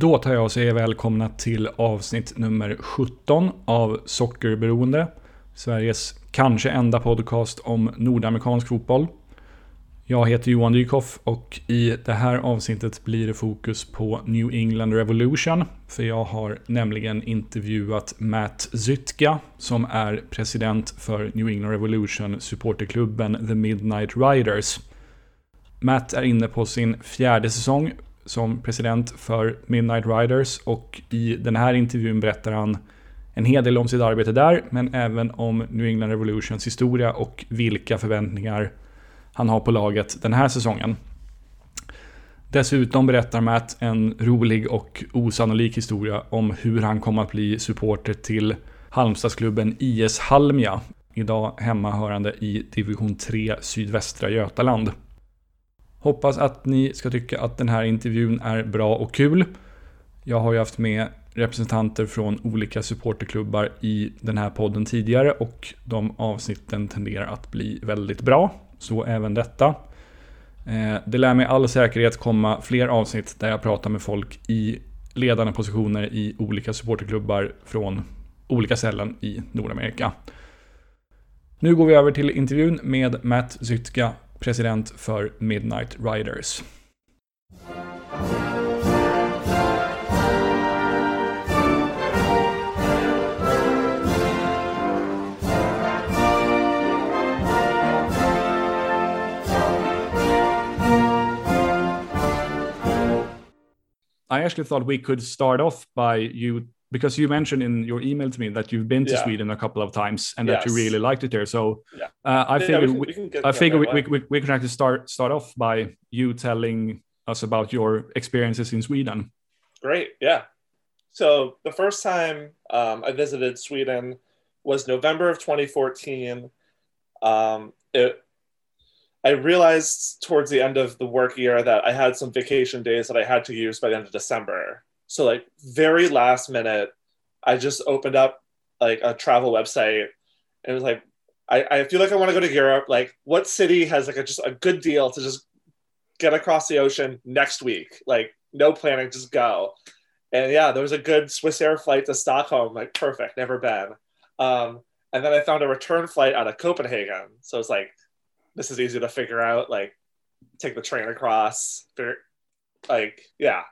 Då tar jag och säger välkomna till avsnitt nummer 17 av Sockerberoende. Sveriges kanske enda podcast om nordamerikansk fotboll. Jag heter Johan Dykhoff och i det här avsnittet blir det fokus på New England Revolution. För jag har nämligen intervjuat Matt Zytka som är president för New England Revolution supporterklubben The Midnight Riders. Matt är inne på sin fjärde säsong som president för Midnight Riders och i den här intervjun berättar han en hel del om sitt arbete där, men även om New England Revolutions historia och vilka förväntningar han har på laget den här säsongen. Dessutom berättar Matt en rolig och osannolik historia om hur han kom att bli supporter till Halmstadsklubben IS Halmia, idag hemmahörande i division 3 sydvästra Götaland. Hoppas att ni ska tycka att den här intervjun är bra och kul. Jag har ju haft med representanter från olika supporterklubbar i den här podden tidigare och de avsnitten tenderar att bli väldigt bra. Så även detta. Eh, det lär med all säkerhet komma fler avsnitt där jag pratar med folk i ledande positioner i olika supporterklubbar från olika ställen i Nordamerika. Nu går vi över till intervjun med Matt Zytka president för Midnight Riders. I actually thought we could start off by you because you mentioned in your email to me that you've been to yeah. Sweden a couple of times and yes. that you really liked it there. So yeah. uh, I figured we, we, we I figured we, we, we, can actually start start off by you telling us about your experiences in Sweden. Great, yeah. So the first time um, I visited Sweden was November of 2014. Um, it, I realized towards the end of the work year that I had some vacation days that I had to use by the end of December. So like very last minute, I just opened up like a travel website and it was like, I, I feel like I want to go to Europe. Like what city has like a, just a good deal to just get across the ocean next week? Like no planning, just go. And yeah, there was a good Swiss Air flight to Stockholm. Like perfect, never been. Um, and then I found a return flight out of Copenhagen. So it's like, this is easy to figure out. Like take the train across. Like yeah,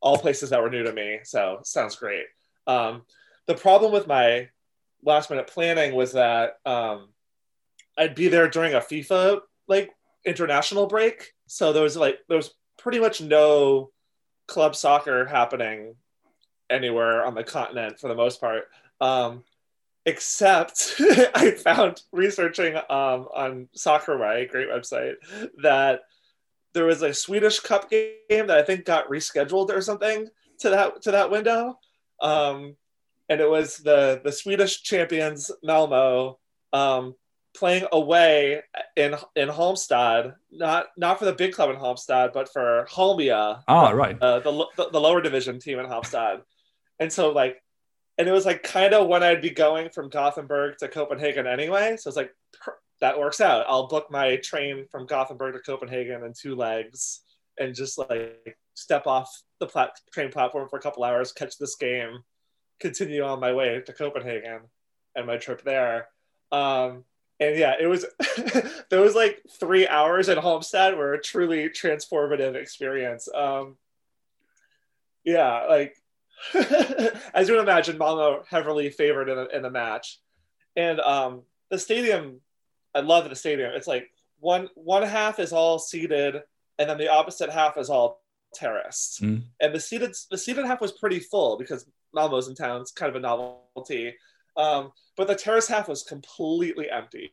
all places that were new to me. So sounds great. Um, the problem with my last minute planning was that um, I'd be there during a FIFA like international break. So there was like there was pretty much no club soccer happening anywhere on the continent for the most part. Um, except I found researching um, on Soccerway, great website, that there was a Swedish Cup game that I think got rescheduled or something to that to that window, um, and it was the the Swedish champions Malmo um, playing away in in Halmstad, not not for the big club in Halmstad, but for Halmia. Ah, right. Uh, the, the the lower division team in Halmstad, and so like, and it was like kind of when I'd be going from Gothenburg to Copenhagen anyway. So it's like that works out. I'll book my train from Gothenburg to Copenhagen in two legs and just like step off the plat- train platform for a couple hours, catch this game, continue on my way to Copenhagen and my trip there. Um, and yeah, it was those like three hours in Halmstad were a truly transformative experience. Um, yeah, like as you would imagine, Malmo heavily favored in the, in the match, and um, the stadium I love the stadium. It's like one one half is all seated, and then the opposite half is all terraced. Mm. And the seated the seated half was pretty full because Malmo's in town. It's kind of a novelty. Um, but the terrace half was completely empty.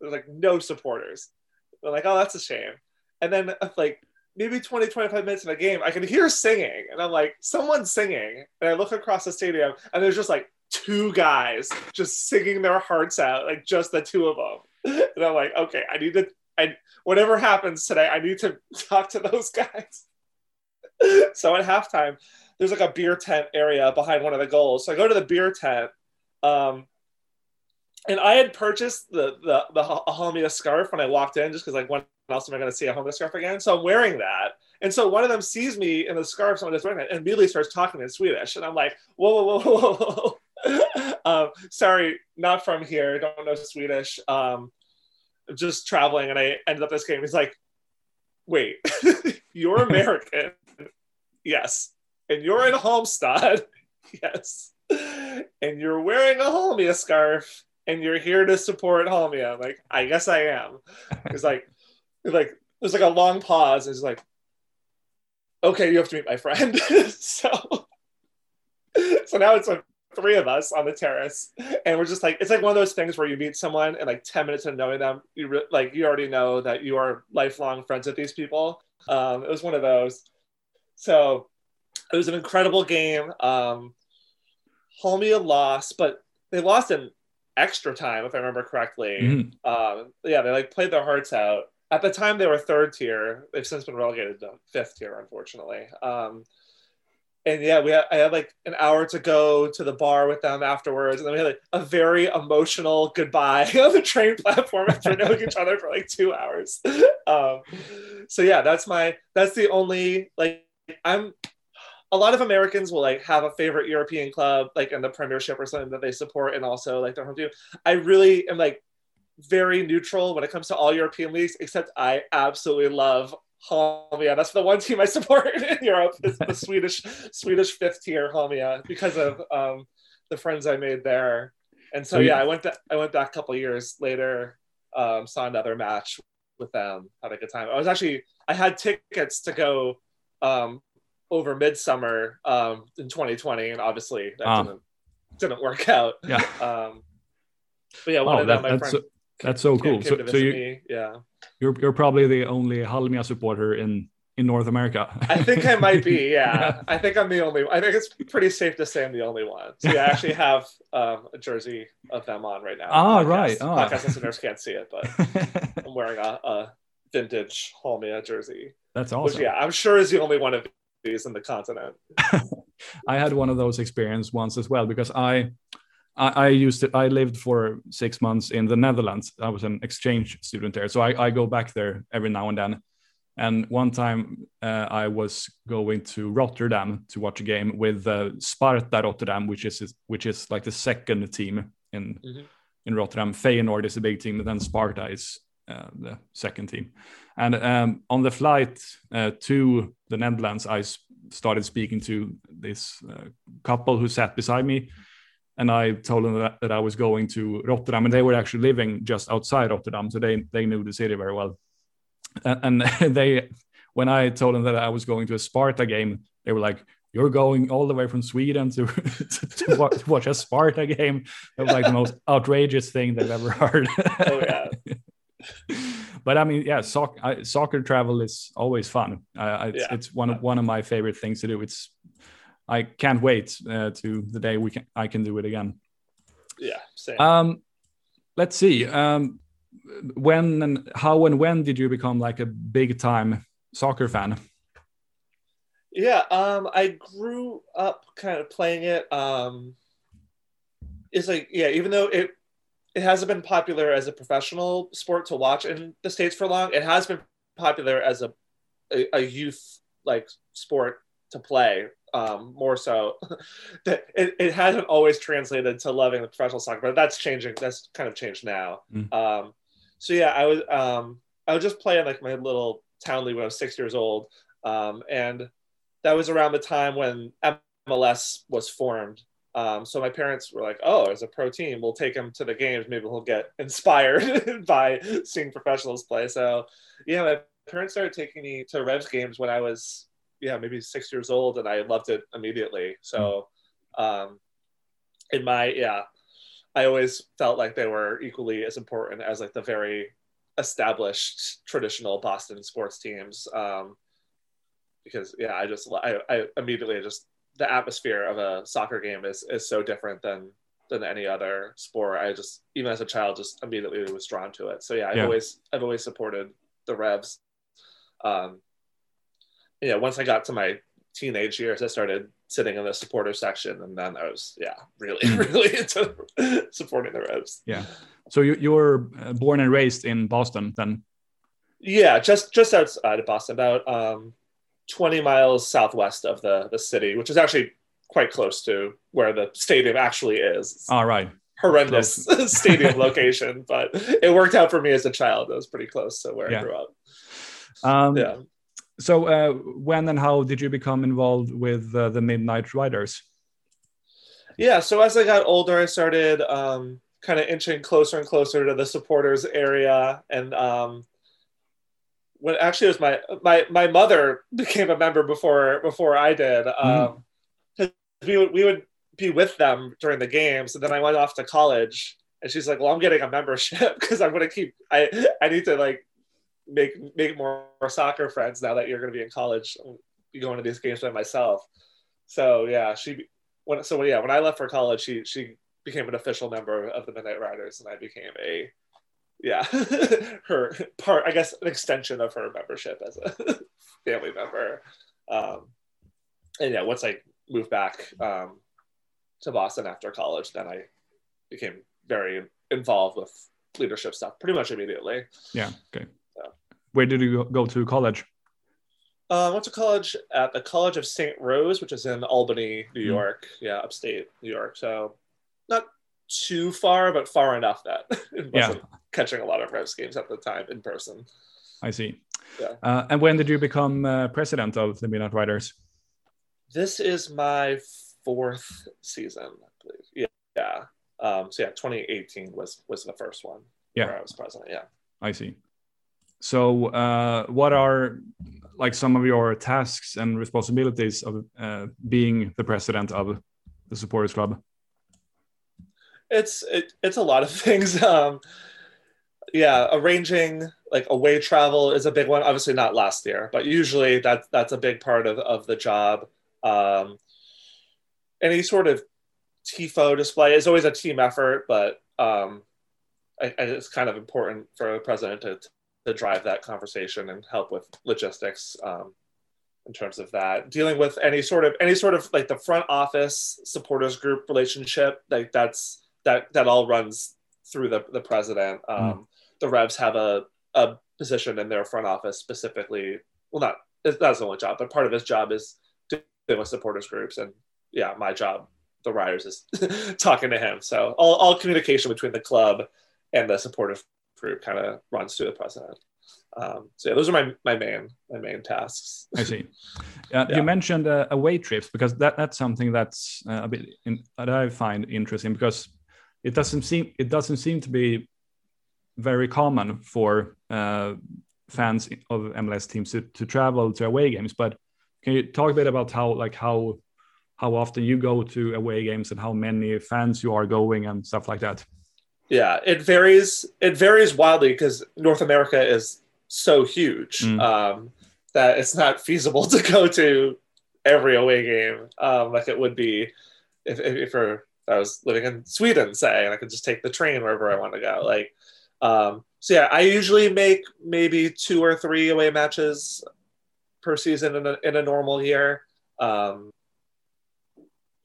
There's like no supporters. They're like, oh, that's a shame. And then like maybe 20, 25 minutes in a game, I can hear singing. And I'm like, someone's singing. And I look across the stadium and there's just like two guys just singing their hearts out, like just the two of them. and I'm like, okay, I need to, I whatever happens today, I need to talk to those guys. so at halftime, there's like a beer tent area behind one of the goals. So I go to the beer tent, um, and I had purchased the the the Halmia scarf when I walked in, just because like when else am I going to see a Halmia scarf again? So I'm wearing that. And so one of them sees me in the scarf, someone is wearing it, and immediately starts talking in Swedish. And I'm like, whoa, whoa, whoa, whoa, whoa. Um, sorry, not from here. Don't know Swedish. Um, just traveling, and I ended up this game. He's like, wait, you're American. yes. And you're in Halmstad. yes. And you're wearing a Halmia scarf and you're here to support Halmia. I'm like, I guess I am. It's like, like, there's like a long pause. And it's like, okay, you have to meet my friend. so, so now it's like three of us on the terrace, and we're just like, it's like one of those things where you meet someone and like ten minutes of knowing them, you re- like you already know that you are lifelong friends with these people. Um, it was one of those. So it was an incredible game. Um, Halmia lost, but they lost in extra time, if I remember correctly. Mhm. Um, yeah, they like played their hearts out. At the time, they were third tier. They've since been relegated to fifth tier, unfortunately. Um, and yeah, we had, I had like an hour to go to the bar with them afterwards, and then we had like a very emotional goodbye on the train platform after knowing each other for like two hours. Um, so yeah, that's my that's the only like I'm. A lot of Americans will like have a favorite European club, like in the Premiership or something that they support, and also like their home team. I really am like very neutral when it comes to all European leagues, except I absolutely love Halmia. That's the one team I support in Europe. It's the Swedish Swedish fifth tier Halmia because of um, the friends I made there. And so, So you- yeah, I went to, I went back a couple years later, um, saw another match with them, had a good time. I was actually I had tickets to go um, over midsummer um, in 2020, and obviously that Ah. didn't didn't work out. Yeah. Um, but yeah, one Oh, of that, them, my friend, so, that's so cool. So, so you, me. Yeah. you're you're probably the only Halmia supporter in in North America. I think I might be. Yeah. Yeah. I think I'm the only. I think it's pretty safe to say I'm the only one. So yeah, I actually have um, a jersey of them on right now. Ah, Podcast- right. Ah. Podcast listeners can't see it, but I'm wearing a, a vintage Halmia jersey, that's which awesome. yeah, I'm sure is the only one of these in the continent. I had one of those experience once as well because I, I, I used to, I lived for six months in the Netherlands. I was an exchange student there, so I, I go back there every now and then. And one time uh, I was going to Rotterdam to watch a game with uh, Sparta Rotterdam, which is which is like the second team in Mhm. in Rotterdam. Feyenoord is a big team, and then Sparta is uh, the second team. And um, on the flight uh, to the Netherlands, I started speaking to this uh, couple who sat beside me, and I told them that, that I was going to Rotterdam, and they were actually living just outside Rotterdam, so they they knew the city very well. And, and they, when I told them that I was going to a Sparta game, they were like. You're going all the way from Sweden to to, to, wa- to watch a Sparta game. That was like the most outrageous thing they've ever heard. Oh yeah, but I mean, yeah, soc- I, soccer travel is always fun. Uh, it's, Yeah. it's one of one of my favorite things to do. It's I can't wait uh, to the day we can I can do it again. yeah. Same. Um, let's see. Um, when and how and when did you become like a big time soccer fan? Yeah, um, I grew up kind of playing it. Um, it's like yeah, even though it it hasn't been popular as a professional sport to watch in the states for long, it has been popular as a a, a youth like sport to play. Um, more so, that it, it hasn't always translated to loving the professional soccer, but that's changing. That's kind of changed now. Mm. Um, so yeah, I was um, I was just playing like my little town league when I was six years old, um, and that was around the time when MLS was formed. Um, so my parents were like, "Oh, as a pro team, we'll take him to the games. Maybe he'll get inspired by seeing professionals play." So, yeah, my parents started taking me to Revs games when I was, yeah, maybe six years old, and I loved it immediately. So, um, in my yeah, I always felt like they were equally as important as like the very established traditional Boston sports teams. Um, because yeah, I just I, I immediately just the atmosphere of a soccer game is is so different than than any other sport. I just even as a child just immediately was drawn to it. So yeah, I've Yeah. always I've always supported the Revs. Um, yeah, once I got to my teenage years, I started sitting in the supporter section, and then I was yeah really really into supporting the Revs. Yeah. So you you were uh, born and raised in Boston then? Yeah, just just outside of Boston, about um, 20 miles southwest of the the city, which is actually quite close to where the stadium actually is. All right. Horrendous stadium location, but it worked out for me as a child. It was pretty close to where Yeah. I grew up. Um, Yeah. So, uh, when and how did you become involved with uh, the Midnight Riders? Yeah, so as I got older, I started um, kind of inching closer and closer to the supporters area, and um, when actually it was my my my mother became a member before before I did. Um, 'cause we would we would be with them during the games, and then I went off to college, and she's like, "Well, I'm getting a membership because I'm going to keep I I need to like make make more, soccer friends now that you're going to be in college, be going to these games by myself." So yeah, she when so yeah when I left for college, she she became an official member of the Midnight Riders, and I became a yeah her part I guess an extension of her membership as a family member. Um, and yeah, once I moved back um, to Boston after college, then I became very involved with leadership stuff pretty much immediately. Yeah. Okay. Yeah. Where did you go to college? Uh, I went to college at the College of St. Rose, which is in Albany, New Mm. York. Yeah, upstate New York. So not too far, but far enough that it Yeah. wasn't catching a lot of Revs games at the time in person. I see. Yeah. Uh, and when did you become uh, president of the Midnight Riders? This is my fourth season, I believe. Yeah. Yeah. Um, so yeah, 2018 was was the first one Yeah. where I was president. Yeah. I see. So, uh, what are like some of your tasks and responsibilities of uh, being the president of the supporters club? it's it, it's a lot of things um yeah arranging like away travel is a big one obviously not last year but usually that that's a big part of, of the job um any sort of tifo display is always a team effort but um I, I, it's kind of important for the president to, to drive that conversation and help with logistics um in terms of that. Dealing with any sort of any sort of like the front office supporters group relationship like that's that that all runs through the, the president. Um, the revs have a, a position in their front office specifically. Well not that's the only job but part of his job is dealing with supporters groups. And yeah my job the riders is talking to him. So all, all communication between the club and the supportive group kind of runs through the president um, so yeah, those are my, my main my main tasks. I see. Uh, Yeah. You mentioned uh, away trips because that that's something that's uh, a bit in, that I find interesting because it doesn't seem it doesn't seem to be very common for uh, fans of MLS teams to, to travel to away games. But can you talk a bit about how like how how often you go to away games and how many fans you are going and stuff like that? Yeah, it varies. It varies wildly because North America is so huge Mm. um, that it's not feasible to go to every away game um, like it would be if, if, if I was living in Sweden, say, and I could just take the train wherever I want to go. Like, um, so yeah, I usually make maybe two or three away matches per season in a, in a normal year. Um,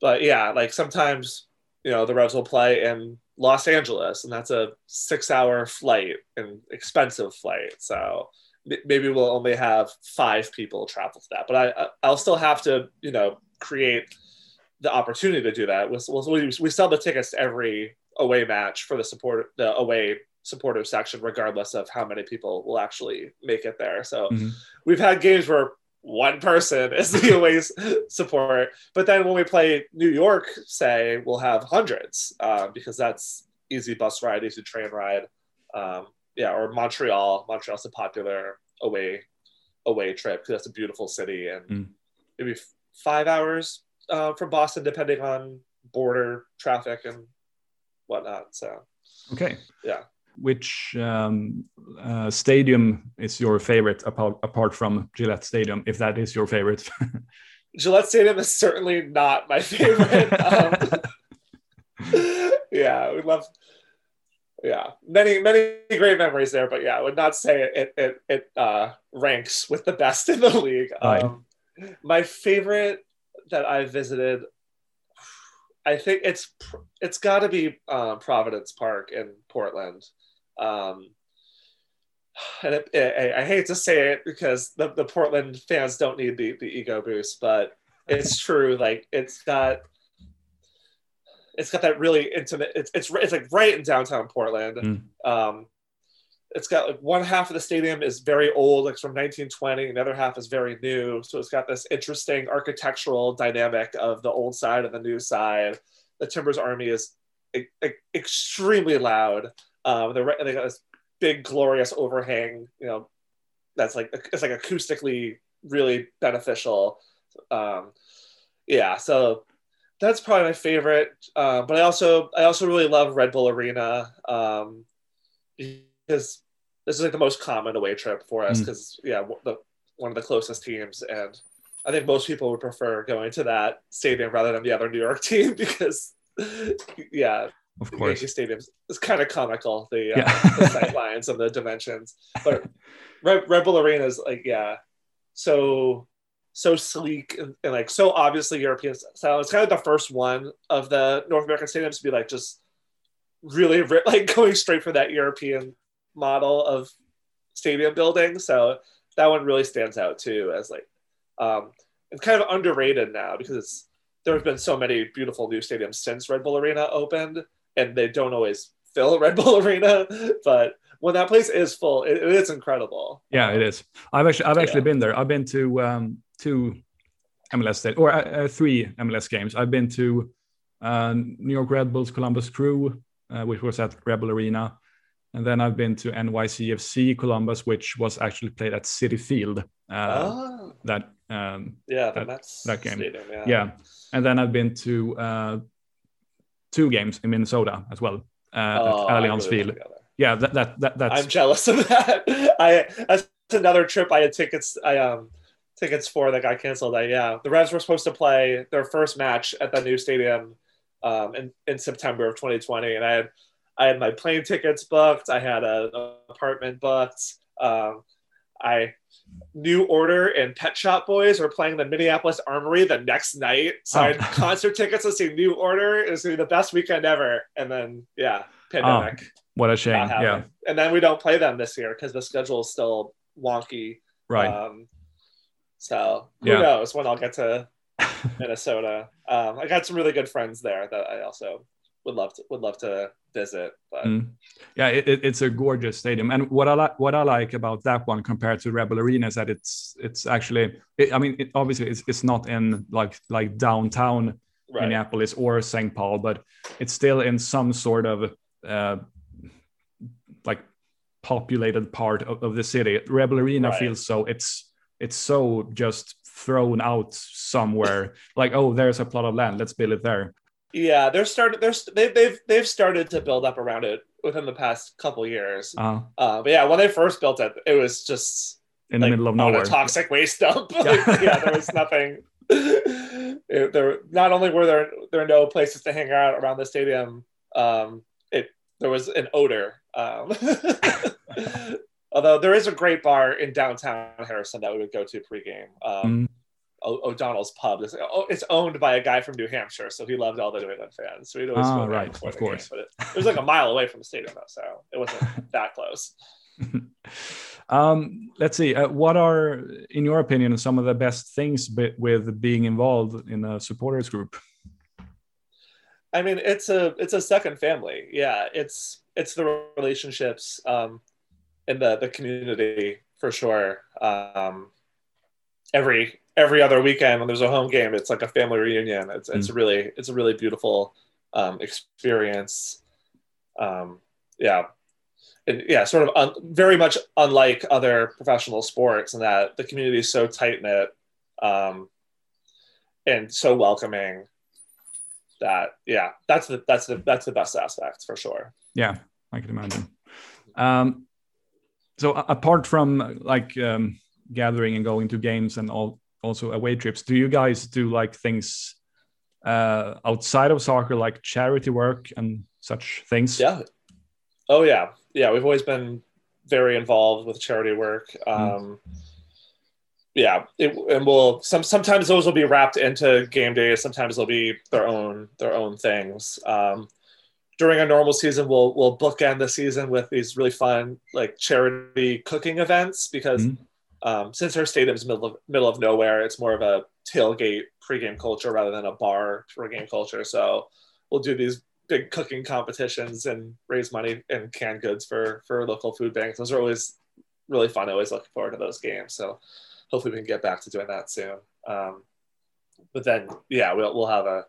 but yeah, like sometimes you know the Revs will play in Los Angeles, and that's a six-hour flight and expensive flight. So maybe we'll only have five people travel to that, but I I'll still have to you know create the opportunity to do that. We we sell the tickets to every away match for the support the away supportive section, regardless of how many people will actually make it there. So Mhm. we've had games where one person is the away support, but then when we play New York, say, we'll have hundreds uh, because that's easy bus ride, easy train ride. Um, yeah, or Montreal. Montreal's a popular away away trip because that's a beautiful city and Mm. maybe f- five hours uh, from Boston, depending on border traffic and whatnot. So Okay. Yeah. Which um, uh, stadium is your favorite apart, apart from Gillette Stadium, if that is your favorite? Gillette Stadium is certainly not my favorite. um, yeah, we love. Yeah, many many great memories there, but yeah, I would not say it it it uh, ranks with the best in the league. Um, my favorite that I visited, I think it's it's got to be uh, Providence Park in Portland. Um, and it, it, I hate to say it because the, the Portland fans don't need the, the ego boost, but it's true. Like it's got it's got that really intimate. It's it's, it's like right in downtown Portland. Mm. Um, it's got like one half of the stadium is very old, like from 1920, and the other half is very new. So it's got this interesting architectural dynamic of the old side and the new side. The Timbers Army is e- e- extremely loud. Um, they're, they got this big, glorious overhang. You know, that's like it's like acoustically really beneficial. Um, yeah, so that's probably my favorite. Uh, but I also I also really love Red Bull Arena um, because this is like the most common away trip for us because mm. yeah, the, one of the closest teams, and I think most people would prefer going to that stadium rather than the other New York team because yeah, of course, Yankee Stadium is kind of comical the, uh, yeah. the sight lines and the dimensions, but Red, Bull Arena is like yeah, so so sleek and, and, like so obviously European style. It's kind of the first one of the North American stadiums to be like just really like going straight for that European model of stadium building. So that one really stands out too as like um, it's kind of underrated now because it's there have been so many beautiful new stadiums since Red Bull Arena opened, and they don't always fill Red Bull Arena, but when that place is full, it, it's incredible. Yeah, it is. I've actually I've actually yeah. been there. I've been to um, two MLS state, or uh, uh, three MLS games. I've been to uh, New York Red Bulls Columbus Crew, uh, which was at Red Bull Arena. And then I've been to NYCFC Columbus, which was actually played at Citi Field. Uh, oh. That um, yeah, that, that game. Stadium, yeah. yeah. and then I've been to uh, two games in Minnesota as well uh, oh, at Allianz really Field. Yeah, that, that that that's. I'm jealous of that. I that's another trip I had tickets. I um tickets for that got canceled. I, yeah, the Revs were supposed to play their first match at the new stadium um, in in September of 2020, and I had I had my plane tickets booked. I had a, an apartment booked. Um, I New Order and Pet Shop Boys were playing the Minneapolis Armory the next night. So oh. I had concert tickets to see New Order. It was gonna be the best weekend ever. And then yeah, pandemic. Oh, what a shame. Yeah. And then we don't play them this year because the schedule is still wonky. Right. Um, so who yeah. knows when I'll get to Minnesota. Um, I got some really good friends there that I also would love to would love to visit. But mm. yeah, it, it's a gorgeous stadium, and what I like what I like about that one compared to Red Bull Arena is that it's it's actually it, I mean it, obviously it's it's not in like like downtown right. Minneapolis or St. Paul, but it's still in some sort of uh, like populated part of, of the city. Red Bull Arena right. feels so it's it's so just thrown out somewhere like oh there's a plot of land let's build it there yeah, they're started. They're they've they've they've started to build up around it within the past couple years. Uh-huh. Uh, but yeah, when they first built it, it was just in like, the middle of nowhere, a toxic waste dump. like, yeah, there was nothing. it, there not only were there there are no places to hang out around the stadium. Um, it there was an odor. Um, although there is a great bar in downtown Harrison that we would go to pregame. Um, mm O'Donnell's pub. It's, oh, it's, owned by a guy from New Hampshire, so he loved all the New England fans. So he'd always oh, go right, of course. Game, but it, it, was like a mile away from the stadium, though, so it wasn't that close. um, let's see. Uh, what are, in your opinion, some of the best things be- with being involved in a supporters group? I mean, it's a it's a second family. Yeah, it's it's the relationships um, in the the community for sure. Um, every every other weekend when there's a home game, it's like a family reunion. It's it's mm. really it's a really beautiful um, experience. Um, yeah, and yeah, sort of un- very much unlike other professional sports in that the community is so tight knit um, and so welcoming. That yeah, that's the that's the that's the best aspect for sure. Yeah, I can imagine. Um, so apart from like um, gathering and going to games and all also away trips. Do you guys do like things uh, outside of soccer, like charity work and such things? Yeah. Oh yeah, yeah. We've always been very involved with charity work. Hmm. Um, mm. Yeah, it, and we'll some sometimes those will be wrapped into game days. Sometimes they'll be their own their own things. Um, during a normal season, we'll we'll bookend the season with these really fun like charity cooking events because Mhm. Um, since our stadium's middle of middle of nowhere, it's more of a tailgate pregame culture rather than a bar pregame culture. So we'll do these big cooking competitions and raise money and canned goods for for local food banks. Those are always really fun. I always look forward to those games. So hopefully we can get back to doing that soon. Um, but then yeah, we'll we'll have a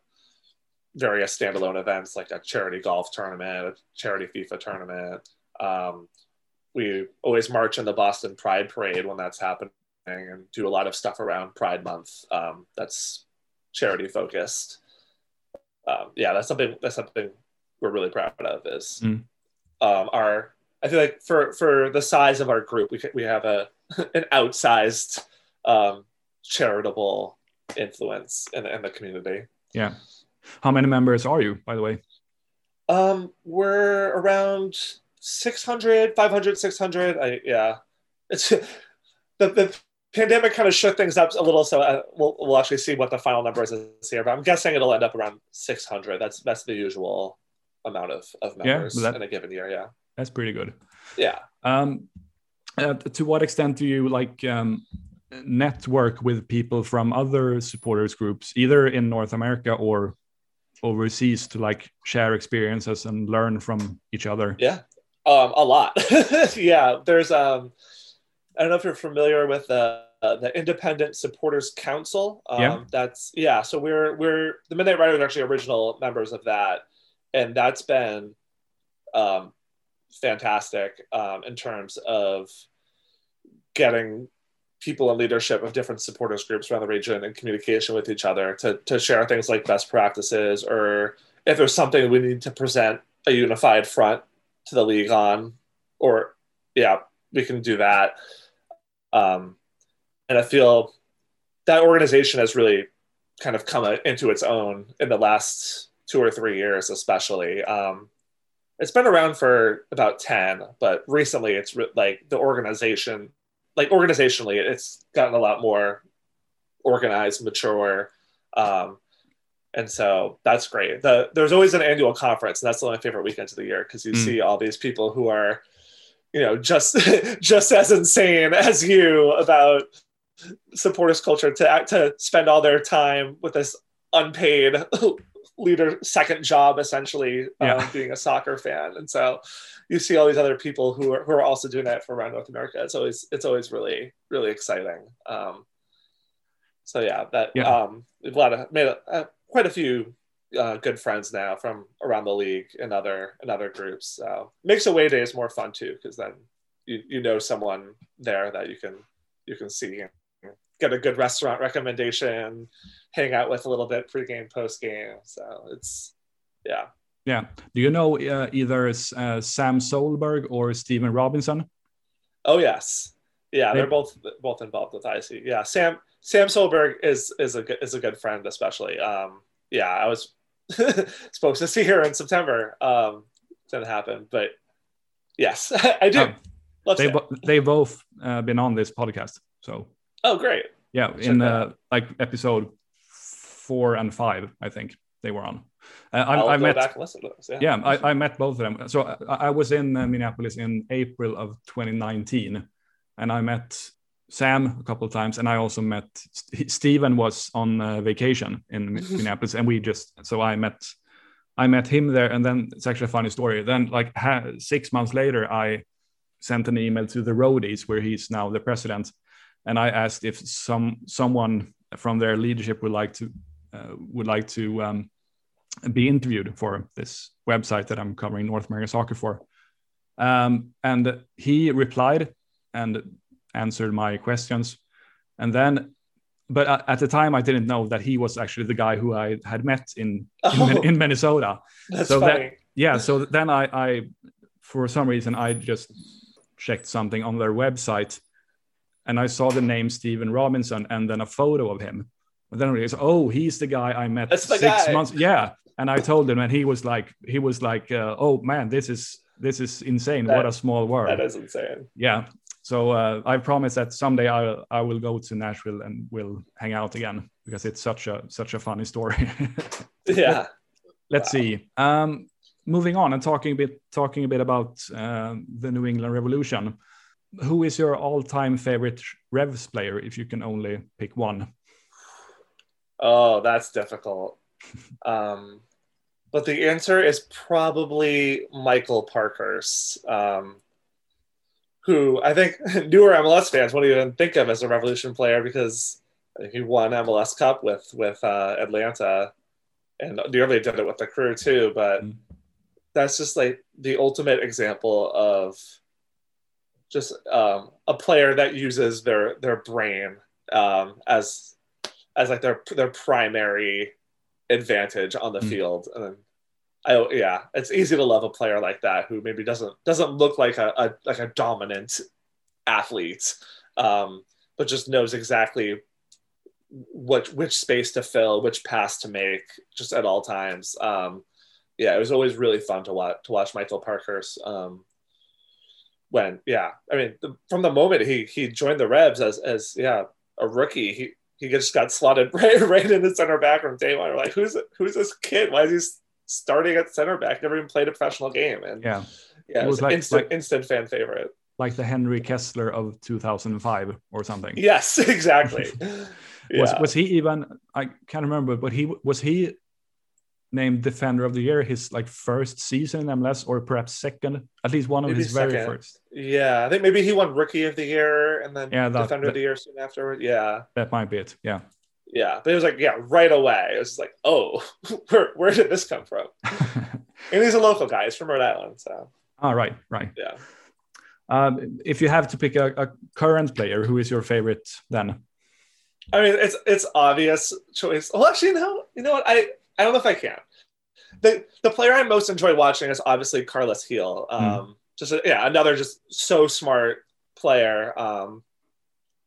various standalone events like a charity golf tournament, a charity FIFA tournament. Um, we always march in the Boston Pride Parade when that's happening and do a lot of stuff around Pride Month. Um, that's charity focused. Um, yeah, that's something that's something we're really proud of. Is Mm. um, our I feel like for for the size of our group, we we have a an outsized um, charitable influence in, in the community. Yeah. How many members are you, by the way? Um, we're around 600, 500, 600. I, yeah, it's the, the pandemic kind of shook things up a little. So uh, we'll, we'll actually see what the final number is this year, but I'm guessing it'll end up around 600. That's, that's the usual amount of, of Yeah, members that- in a given year. Yeah. That's pretty good. Yeah. Um, uh, to what extent do you like um, network with people from other supporters groups, either in North America or overseas, to like share experiences and learn from each other? Yeah. Um, a lot. yeah. There's, um, I don't know if you're familiar with the, uh, the Independent Supporters Council. Um, Yeah. That's, yeah. So we're, we're, the Midnight Riders are actually original members of that. And that's been um, fantastic um, in terms of getting people in leadership of different supporters groups around the region and communication with each other to, to share things like best practices or if there's something we need to present a unified front to the league on or yeah we can do that. Um, and i feel that organization has really kind of come into its own in the last two or three years especially. Um, it's been around for about 10 but recently it's re- like the organization like organizationally it's gotten a lot more organized mature. Um, and so that's great the, there's always an annual conference and that's one of my favorite weekends of the year because you Mm. see all these people who are you know just just as insane as you about supporters culture to act to spend all their time with this unpaid leader second job essentially Yeah. um, being a soccer fan and so you see all these other people who are, who are also doing that for around north america it's always it's always really really exciting um, so yeah that Yeah. um we've a lot of made a, uh, quite a few uh, good friends now from around the league and other and other groups so makes away days more fun too because then you, you know someone there that you can you can see and get a good restaurant recommendation hang out with a little bit pre-game post-game so it's yeah Yeah. Do you know uh, either uh, Sam Solberg or Steven Robinson? Oh yes, yeah, They- they're both both involved with IC. Yeah, Sam Sam Solberg is is a good- is a good friend, especially. Um, yeah, I was supposed to see her in September. Um, didn't happen, but yes, I do. Um, Love they bo- they both uh, been on this podcast, so oh, great. yeah, Check in uh, like episode four and five, I think they were on. Uh, I'll I, I go met back and listen to those. Yeah. yeah I, I met both of them so i, I was in uh, minneapolis in april of 2019 and i met sam a couple of times and i also met St- steven was on uh, vacation in minneapolis and we just so i met i met him there and then it's actually a funny story then like ha- six months later i sent an email to the roadies where he's now the president and i asked if some someone from their leadership would like to uh, would like to um, be interviewed for this website that I'm covering North American soccer for. Um, and he replied and answered my questions. And then, but at, the time, I didn't know that he was actually the guy who I had met in in, Oh. in Minnesota. That's so that- funny. Yeah. So then I, I, for some reason, I just checked something on their website, and I saw the name Stephen Robinson and then a photo of him. And then I realized, oh, he's the guy I met six guy. months. Yeah. And I told him, and he was like, he was like, uh, oh man, this is this is insane. what a small world. that is insane. yeah. So uh, I promise that someday I I will go to Nashville and we'll hang out again because it's such a such a funny story. Yeah. Let's Wow. see. Um, moving on and talking a bit talking a bit about uh, the New England Revolution. Who is your all-time favorite Revs player, if you can only pick one? Oh, that's difficult. um, but the answer is probably Michael Parkhurst, um, who I think newer MLS fans won't even think of as a Revolution player because he won MLS Cup with with uh, Atlanta, and nearly did it with the crew too. But mm. that's just like the ultimate example of just um, a player that uses their their brain um, as as like their their primary advantage on the mm. field. And I yeah, it's easy to love a player like that who maybe doesn't doesn't look like a, a like a dominant athlete, um, but just knows exactly what which space to fill, which pass to make, just at all times. Um, yeah, it was always really fun to watch to watch Michael Parkhurst Um, when yeah, I mean, the, from the moment he he joined the Revs as as yeah a rookie, he he just got slotted right right in the center back from day one. We're like, who's who's this kid? Why is he starting at center back? Never even played a professional game, and yeah, yeah, it was, it was like, instant like, instant fan favorite. Like the Henry Kessler of 2005 or something. Yes, exactly. yeah. Was was he even? I can't remember, but he was he named Defender of the Year his like first season in MLS or perhaps second, at least one of maybe his second. very first. Yeah, I think maybe he won Rookie of the Year and then yeah, that, Defender that, of the Year soon afterward. Yeah, that might be it. Yeah, yeah, but it was like yeah, right away. It was like, oh, where where did this come from? and he's a local guy. He's from Rhode Island, so. All oh, right, right. Yeah. Um, if you have to pick a, a current player, who is your favorite then? I mean, it's it's obvious choice. Well, actually, no. You know what? I I don't know if I can. The the player I most enjoy watching is obviously carlos Gil. Hmm. Um, mm. Just a, yeah, another just so smart player. Um,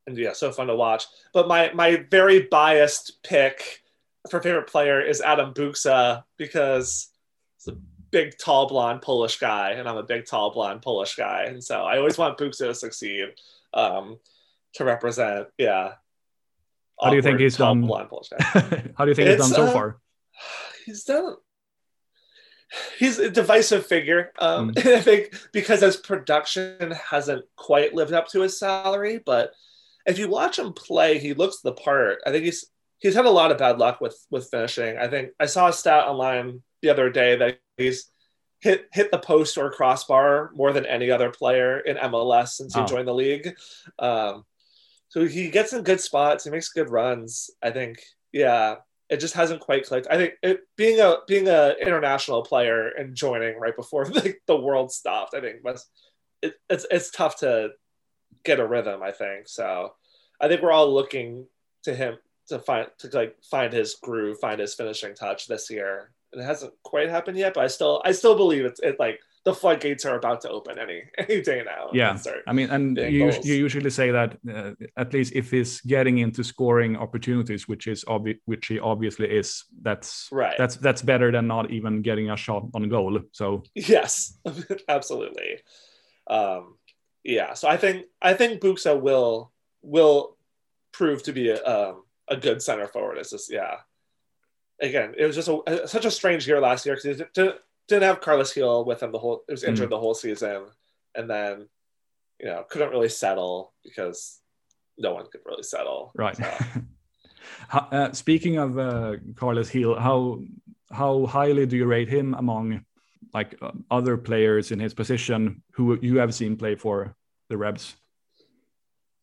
and yeah, so fun to watch. But my my very biased pick for favorite player is Adam Buksa because he's a big tall blonde Polish guy, and I'm a big tall blonde Polish guy, and so I always want Buksa to succeed. Um, to represent, yeah, how do you think he's done? How do you think it's, he's done so uh, far? He's done. He's a divisive figure. Um, mm. I think because his production hasn't quite lived up to his salary, but if you watch him play, he looks the part. I think he's he's had a lot of bad luck with with finishing. I think I saw a stat online the other day that he's hit hit the post or crossbar more than any other player in MLS since he oh. joined the league. Um, so he gets in good spots. He makes good runs. I think, yeah, it just hasn't quite clicked. I think it, being a being a international player and joining right before the, the world stopped, I think was it, it's it's tough to get a rhythm. I think so. I think we're all looking to him to find to like find his groove, find his finishing touch this year. It hasn't quite happened yet, but I still I still believe it's it like the floodgates are about to open any any day now. Yeah, I mean, and you, you usually say that uh, at least if he's getting into scoring opportunities, which is obvi- which he obviously is, that's right. That's that's better than not even getting a shot on goal. So yes, absolutely. Um, yeah, so I think I think Buksa will will prove to be a um, a good center forward. It's just yeah. Again, it was just a, such a strange year last year because he didn't didn't have Carlos Gil with him the whole. It was injured mm. the whole season, and then you know couldn't really settle because no one could really settle. Right. So. uh, speaking of uh, Carles Gil, how how highly do you rate him among like uh, other players in his position who you have seen play for the Revs?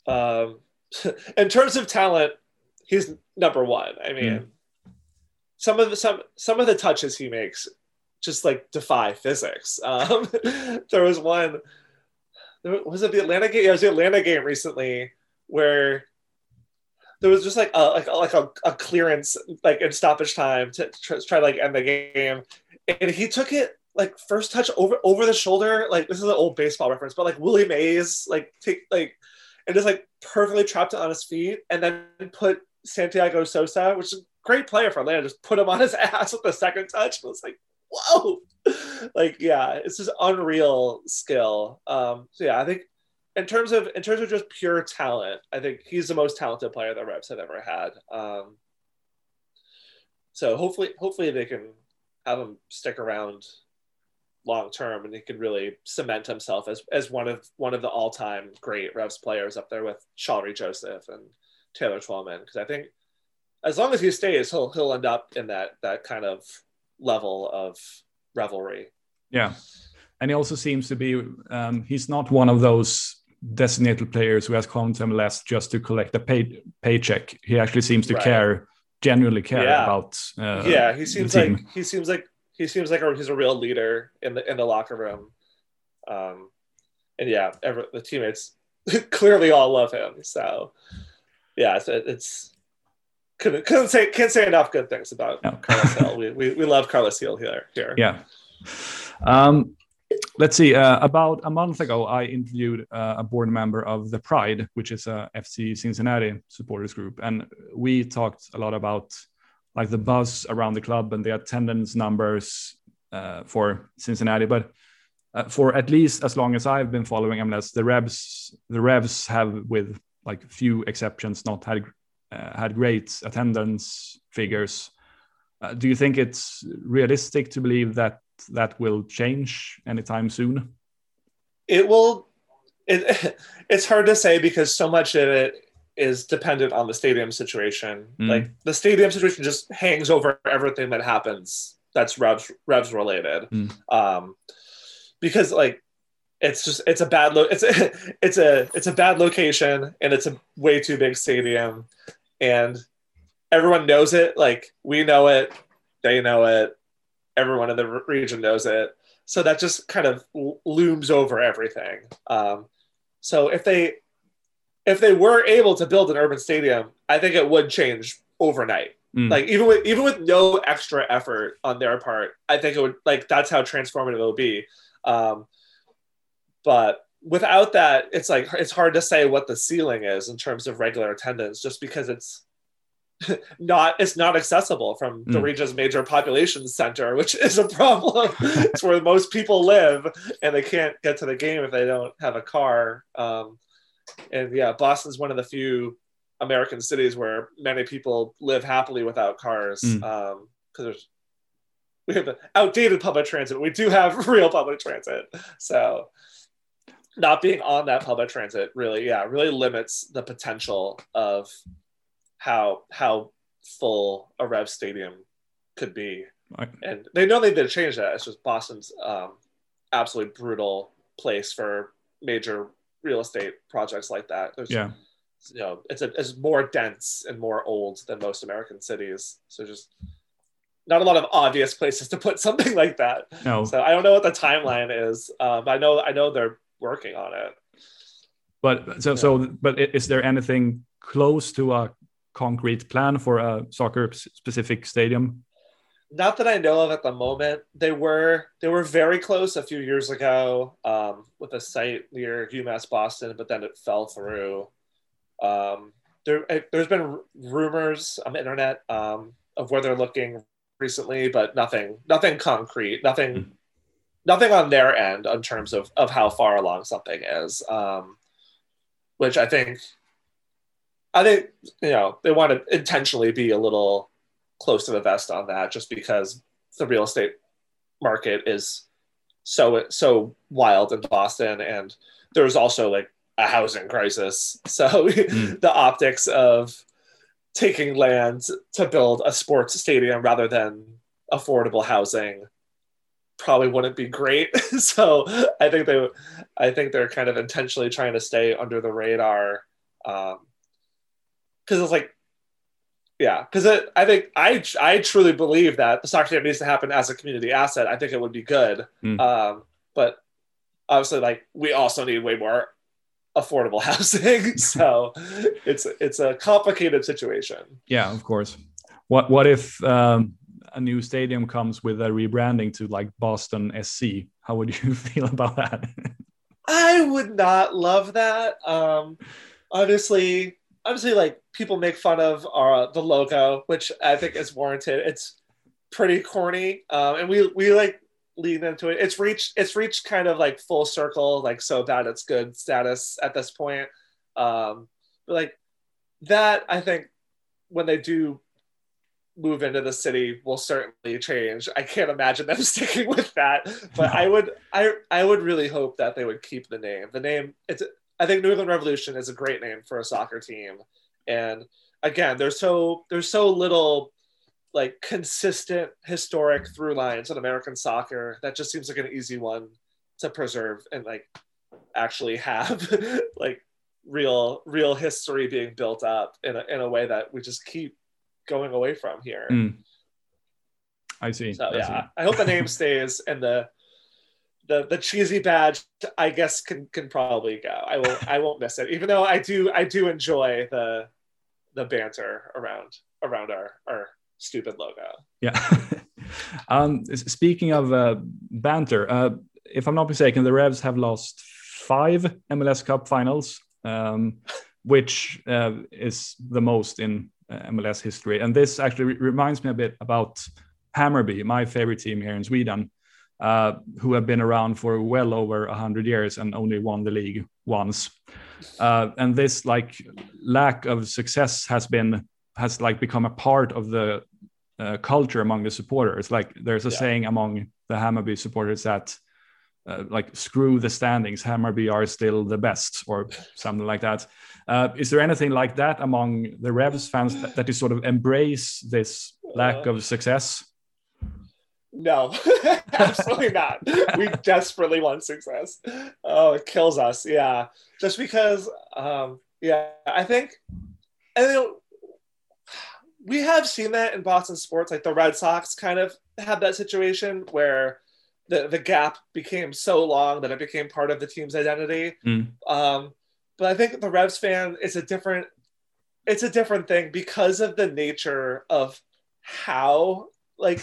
Um, in terms of talent, he's number one. I mean, mm. some of the some some of the touches he makes just like defy physics. Um, there was one, was it the Atlanta game? Yeah, it was the Atlanta game recently where there was just like a like a, like a, a clearance like in stoppage time to try, try to like end the game, and he took it like first touch over over the shoulder. Like this is an old baseball reference, but like Willie Mays like take like and just like perfectly trapped it on his feet, and then put Santiago Sosa, which is a great player for Atlanta, just put him on his ass with the second touch. It was like whoa like yeah it's just unreal skill um so yeah i think in terms of in terms of just pure talent i think he's the most talented player the Revs have ever had um so hopefully hopefully they can have him stick around long term, and he could really cement himself as as one of one of the all time great Revs players up there with Shalrie Joseph and Taylor Twellman. Because I think as long as he stays, he'll he'll end up in that that kind of level of revelry. Yeah, and he also seems to be um, he's not one of those designated players who has come to MLS just to collect a pay paycheck. He actually seems to right. care, genuinely care yeah. about. Uh, yeah, he seems like he seems like he seems like a, he's a real leader in the in the locker room. Um, and yeah, every, the teammates clearly all love him. So yeah, it's, it's couldn't couldn't say can't say enough good things about no. Carlos Gil. We, we we love Carlos Gil here here. Yeah. Um, let's see. Uh, about a month ago, I interviewed uh, a board member of the Pride, which is a FC Cincinnati supporters group, and we talked a lot about like the buzz around the club and the attendance numbers uh, for Cincinnati. But uh, for at least as long as I've been following MLS, the Revs the Revs have, with like few exceptions, not had uh, had great attendance figures. Uh, do you think it's realistic to believe that that will change anytime soon? It will. It, it's hard to say because so much of it is dependent on the stadium situation. Mm. Like the stadium situation just hangs over everything that happens that's Revs Revs related. Mm. Um, because like it's just it's a bad lo- it's a, it's a it's a bad location and it's a way too big stadium and everyone knows it like we know it they know it everyone in the region knows it so that just kind of looms over everything um, so if they if they were able to build an urban stadium, I think it would change overnight. Mm. Like even with even with no extra effort on their part, I think it would like that's how transformative it will be. Um, but without that, it's like it's hard to say what the ceiling is in terms of regular attendance, just because it's not it's not accessible from the mm. region's major population center, which is a problem. it's where most people live, and they can't get to the game if they don't have a car. Um, and yeah, Boston's one of the few American cities where many people live happily without cars because mm. um, there's we have outdated public transit. We do have real public transit, so not being on that public transit really, yeah, really limits the potential of how how full a Rev Stadium could be. Right. And they know they did change that. It's just Boston's um, absolutely brutal place for major real estate projects like that. There's, yeah. You know, it's a, it's more dense and more old than most American cities. So just not a lot of obvious places to put something like that. No. So I don't know what the timeline is. Um, I know I know they're working on it. But so yeah. so but is there anything close to a concrete plan for a soccer specific stadium? Not that I know of at the moment. They were they were very close a few years ago um, with a site near UMass Boston, but then it fell through. Um, there, there's been rumors on the internet um, of where they're looking recently, but nothing nothing concrete, nothing mm. nothing on their end in terms of of how far along something is. Um, which I think I think you know they want to intentionally be a little close to the vest on that just because the real estate market is so so wild in Boston and there's also like a housing crisis. So mm. the optics of taking land to build a sports stadium rather than affordable housing probably wouldn't be great. so I think they I think they're kind of intentionally trying to stay under the radar. Um, because it's like yeah, because I think I I truly believe that the soccer team needs to happen as a community asset. I think it would be good, mm. um, but obviously, like we also need way more affordable housing. so it's it's a complicated situation. Yeah, of course. What what if um, a new stadium comes with a rebranding to like Boston SC? How would you feel about that? I would not love that. Um, honestly, obviously like people make fun of our uh, the logo, which I think is warranted. It's pretty corny, um, and we we like lean into it. It's reached it's reached kind of like full circle, like so bad it's good status at this point. Um, but like that, I think when they do move into the city will certainly change. I can't imagine them sticking with that, but I would I I would really hope that they would keep the name. The name it's I think New England Revolution is a great name for a soccer team. And again, there's so there's so little like consistent historic through lines in American soccer that just seems like an easy one to preserve and like actually have like real real history being built up in a, in a way that we just keep going away from here. Mm. I see. So I yeah, see. I hope the name stays and the the the cheesy badge I guess can can probably go. I will I won't miss it. Even though I do I do enjoy the the banter around around our our stupid logo. Yeah. um, speaking of uh, banter, uh, if I'm not mistaken, the Revs have lost five MLS Cup finals, um, which uh, is the most in uh, MLS history. And this actually re- reminds me a bit about Hammarby, my favorite team here in Sweden, uh, who have been around for well over 100 years and only won the league once. Uh, and this like lack of success has been has like become a part of the uh, culture among the supporters. Like there's a Yeah. saying among the Hammarby supporters that uh, like screw the standings, Hammarby are still the best, or something like that. Uh, is there anything like that among the Revs fans that, that you sort of embrace this lack of success? No, absolutely not. We desperately want success. Oh, it kills us. Yeah, just because. Um, yeah, I think, and you know, we have seen that in Boston sports. Like the Red Sox kind of had that situation where the the gap became so long that it became part of the team's identity. Mm. Um, but I think the Revs fan is a different. It's a different thing because of the nature of how like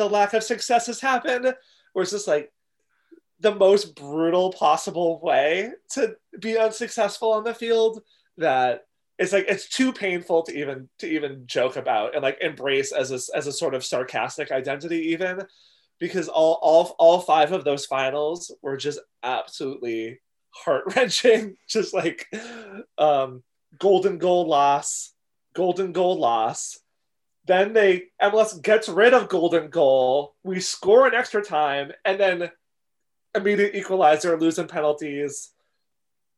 the lack of success has happened, where it's just like the most brutal possible way to be unsuccessful on the field that it's like it's too painful to even to even joke about and like embrace as a, as a sort of sarcastic identity even because all all all five of those finals were just absolutely heart-wrenching. Just like um golden goal loss golden goal loss then they MLS gets rid of golden goal. We score an extra time, and then immediate equalizer, losing penalties,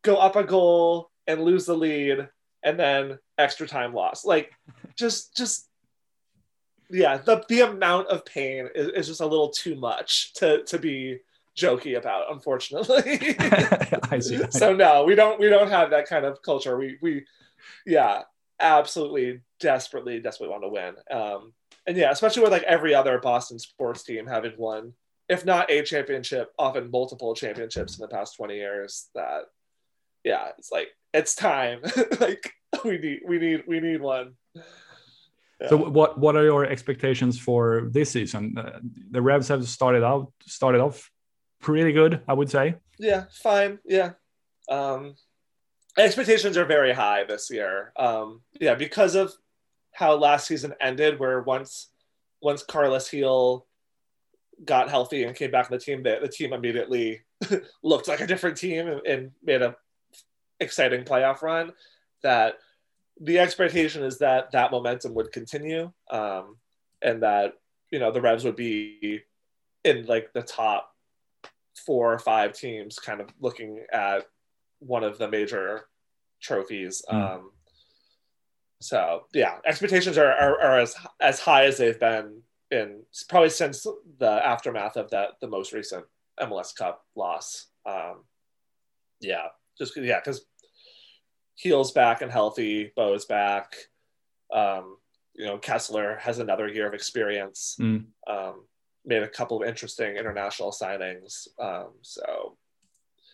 go up a goal and lose the lead, and then extra time loss. Like, just just yeah, the the amount of pain is, is just a little too much to to be jokey about, unfortunately. I see. so no, we don't we don't have that kind of culture. We we yeah, absolutely desperately desperately want to win. Um, and yeah, especially with like every other Boston sports team having won, if not a championship, often multiple championships in the past twenty years. That yeah, it's like it's time. like we need we need we need one. Yeah. So what what are your expectations for this season? Uh, the Revs have started out started off pretty good, I would say. yeah, fine. Yeah. Um, expectations are very high this year. Um, yeah, because of how last season ended, where once once Carlos Gil got healthy and came back on the team, the, the team immediately looked like a different team and, and made a exciting playoff run. That the expectation is that that momentum would continue, um, and that you know the Revs would be in like the top four or five teams, kind of looking at one of the major trophies. Mm. Um, so yeah, expectations are, are, are as as high as they've been in probably since the aftermath of that the most recent MLS Cup loss. Um, yeah, just yeah, because Gil's back and healthy, Bou's back. Um, you know, Kessler has another year of experience. Mm. Um, made a couple of interesting international signings. Um, so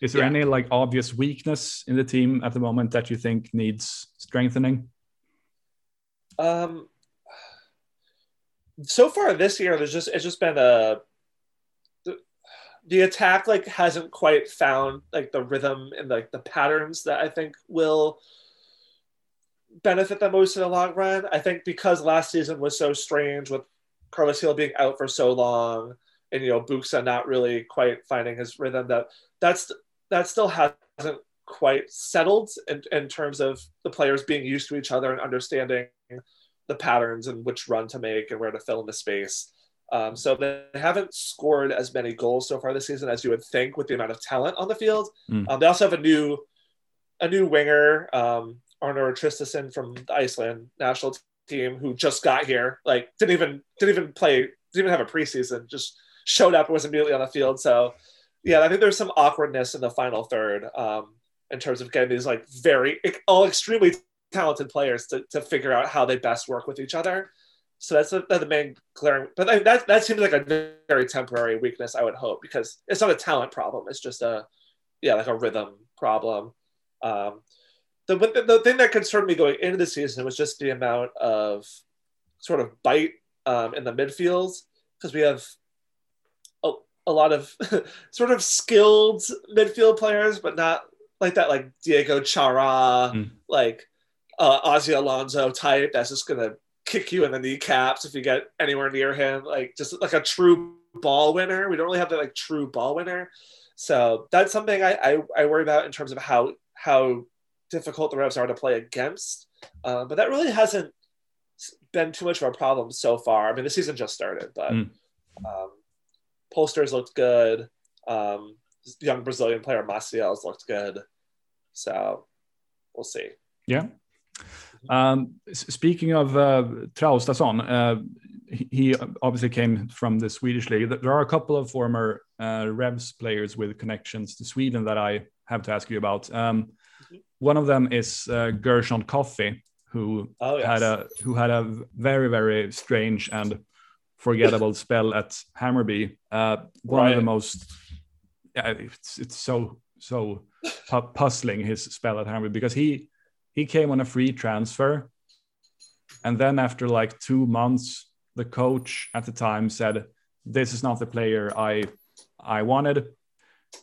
Is there Yeah. any like obvious weakness in the team at the moment that you think needs strengthening? Um, so far this year, there's just it's just been a the, the attack like hasn't quite found like the rhythm and like the patterns that I think will benefit them most in the long run. I think because last season was so strange with Carlos Gil being out for so long and you know Buksa not really quite finding his rhythm that that's that still hasn't quite settled in, in terms of the players being used to each other and understanding the patterns and which run to make and where to fill in the space. Um, so they haven't scored as many goals so far this season as you would think with the amount of talent on the field. Mm. Um, they also have a new a new winger, um, Arnor Traustason from the Iceland national team, who just got here. Like didn't even didn't even play, didn't even have a preseason. Just showed up and was immediately on the field. So yeah, I think there's some awkwardness in the final third um, in terms of getting these like very all extremely talented players to, to figure out how they best work with each other. So that's the, the main glaring, but that that seems like a very temporary weakness. I would hope because it's not a talent problem. It's just a yeah, like a rhythm problem. Um, the, the the thing that concerned me going into the season was just the amount of sort of bite um, in the midfield because we have a, lot of sort of skilled midfield players, but not like that, like Diego Chara, Mm. like uh, Ozzie Alonso type that's just gonna kick you in the kneecaps if you get anywhere near him. Like just like a true ball winner. We don't really have that like true ball winner. So that's something I, I, I worry about in terms of how how difficult the Revs are to play against. Uh, but that really hasn't been too much of a problem so far. I mean, the season just started, but Mm. um, Polster's looked good. Um, young Brazilian player Maciel's looked good. So we'll see. Yeah. Um, speaking of uh, Traustason, uh, he, obviously came from the Swedish league. There are a couple of former uh, Revs players with connections to Sweden that I have to ask you about. Um, Mhm. one of them is uh, Gershon Koffie, who Oh, yes. had a who had a very very strange and forgettable spell at Hammarby. Uh, one of the most yeah, it's it's so so pu- puzzling his spell at Hammarby because he he came on a free transfer, and then after like two months, the coach at the time said, "This is not the player I I wanted,"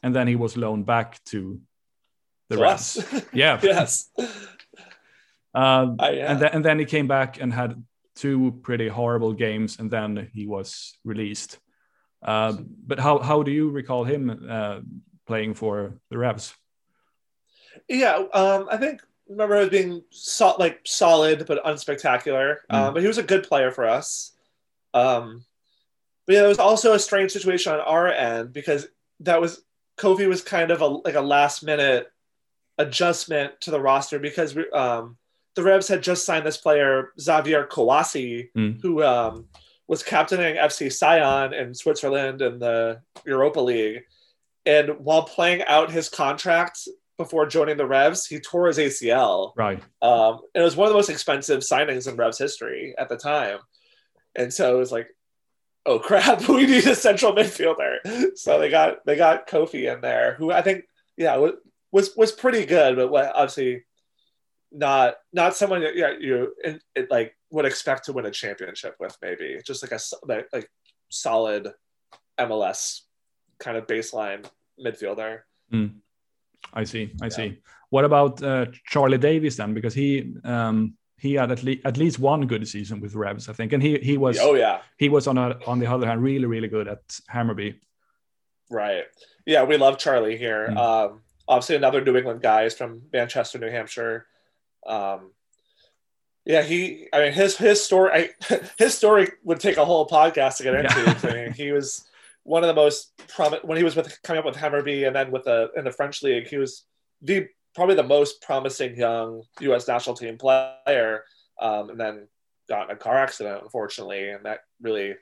and then he was loaned back to the Revs. Yeah, yes. um, I, yeah. and then and then he came back and had two pretty horrible games, and then he was released. Uh, but how how do you recall him uh, playing for the Revs? Yeah, um, I think remember it being so, like solid but unspectacular. Mm. Um, but he was a good player for us. Um, but yeah, it was also a strange situation on our end because that was Koffie was kind of a like a last minute adjustment to the roster because we, um, the Revs had just signed this player Xavier Kouassi, Mm. who um, was captaining FC Sion in Switzerland in the Europa League. And while playing out his contract before joining the Revs, he tore his ACL. Right. Um, and it was one of the most expensive signings in Revs history at the time. And so it was like, oh crap, we need a central midfielder. So they got they got Koffie in there, who I think yeah was was, was pretty good, but what, obviously not not someone that yeah, you it, it, like would expect to win a championship with. Maybe just like a like, like solid MLS kind of baseline midfielder. I see. I see. What about uh, Charlie Davies then? Because he um, he had at least at least one good season with Revs, I think, and he he was Oh yeah, he was on a, on the other hand really really good at Hammarby. Right. Yeah, we love Charlie here. Mm. Um, obviously, another New England guy is from Manchester, New Hampshire. Um, yeah, he. I mean, his his story. I, his story would take a whole podcast to get into. Yeah. I mean, he was one of the most prominent when he was with coming up with Hammarby and then with the in the French league. He was the probably the most promising young U.S. national team player, um, and then got in a car accident, unfortunately, and that really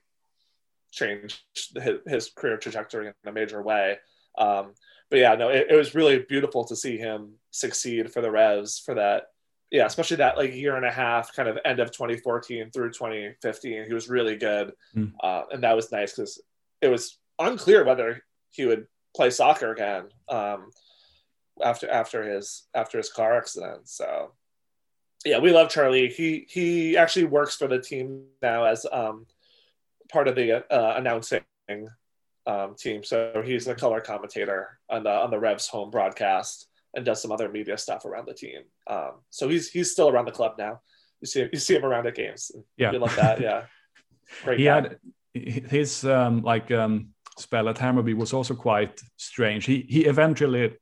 changed his, his career trajectory in a major way. Um, but yeah, no, it, it was really beautiful to see him succeed for the Revs for that. Yeah, especially that like year and a half, kind of end of 2014 through 2015. He was really good, Mm. uh, and that was nice because it was unclear whether he would play soccer again um, after after his after his car accident. So yeah, we love Charlie. He he actually works for the team now as um, part of the uh, announcing um, team. So he's the color commentator on the on the Revs home broadcast and does some other media stuff around the team. Um, so he's he's still around the club now. You see you see him around at games. Yeah. we love that. Yeah, great. he guy. had his um, like um, spell at Hammarby was also quite strange. He he eventually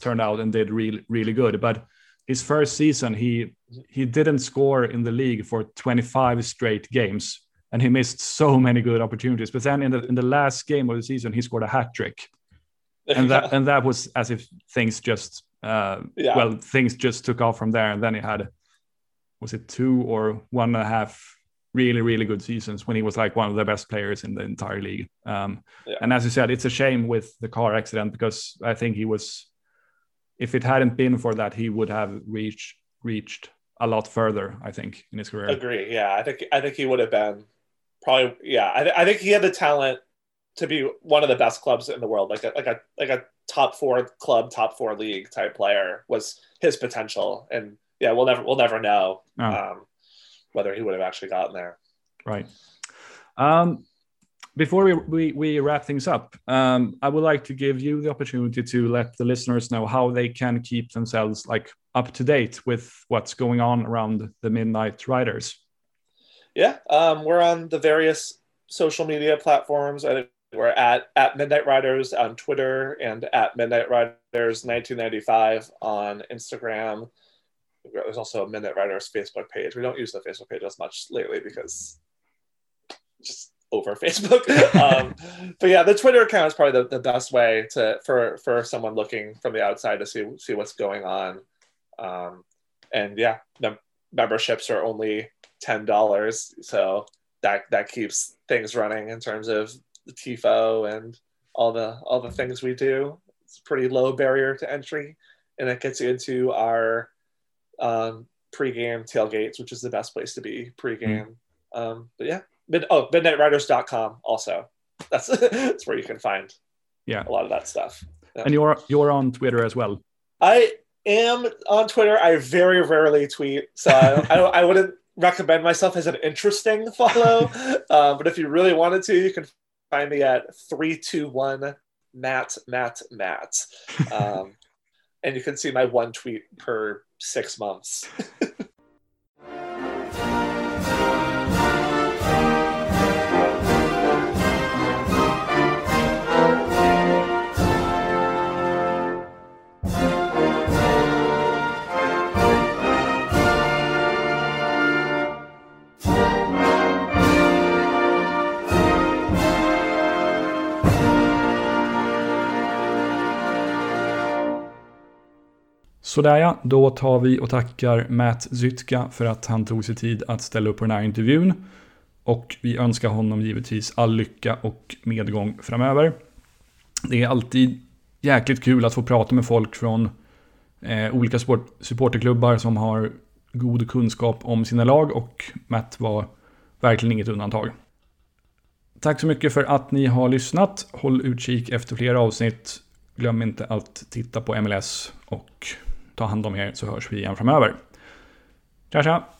turned out and did really really good, but his first season, he he didn't score in the league for 25 straight games, and he missed so many good opportunities. But then in the in the last game of the season, he scored a hat trick, and that and that was as if things just uh, yeah. well things just took off from there. And then he had was it two or one and a half really really good seasons when he was like one of the best players in the entire league. Um, yeah. And as you said, it's a shame with the car accident because I think he was if it hadn't been for that, he would have reached reached a lot further. I think in his career. Agree. Yeah, I think I think he would have been probably. Yeah, I, th- I think he had the talent to be one of the best clubs in the world, like a like a like a top four club, top four league type player was his potential. And yeah, we'll never we'll never know oh. um, whether he would have actually gotten there. Right. Um, before we, we, we wrap things up, um, I would like to give you the opportunity to let the listeners know how they can keep themselves like up to date with what's going on around the Midnight Riders. Yeah, um, we're on the various social media platforms. I we're at at Midnight Riders on Twitter and at Midnight Riders 1995 on Instagram. There's also a Midnight Riders Facebook page. We don't use the Facebook page as much lately because just over Facebook. um, but yeah, the Twitter account is probably the, the best way to for for someone looking from the outside to see see what's going on. Um, and yeah, the memberships are only ten dollars, so that that keeps things running in terms of the tifo and all the all the things we do. It's a pretty low barrier to entry, and it gets you into our um, pregame tailgates, which is the best place to be pregame. Mm. Um, but yeah, Mid, oh, midnightriders.com also. That's that's where you can find yeah a lot of that stuff. Yeah. And you're you're on Twitter as well. I am on Twitter. I very rarely tweet, so I, I, I wouldn't recommend myself as an interesting follow. uh, but if you really wanted to, you can find me at three two one Matt Matt Matt, um, and you can see my one tweet per six months. Sådär ja, då tar vi och tackar Matt Zytka för att han tog sig tid att ställa upp på den här intervjun. Och vi önskar honom givetvis all lycka och medgång framöver. Det är alltid jäkligt kul att få prata med folk från eh, olika sport, supporterklubbar som har god kunskap om sina lag och Matt var verkligen inget undantag. Tack så mycket för att ni har lyssnat. Håll utkik efter fler avsnitt. Glöm inte att titta på MLS och ta hand om er så hörs vi igen framöver. Tja tja!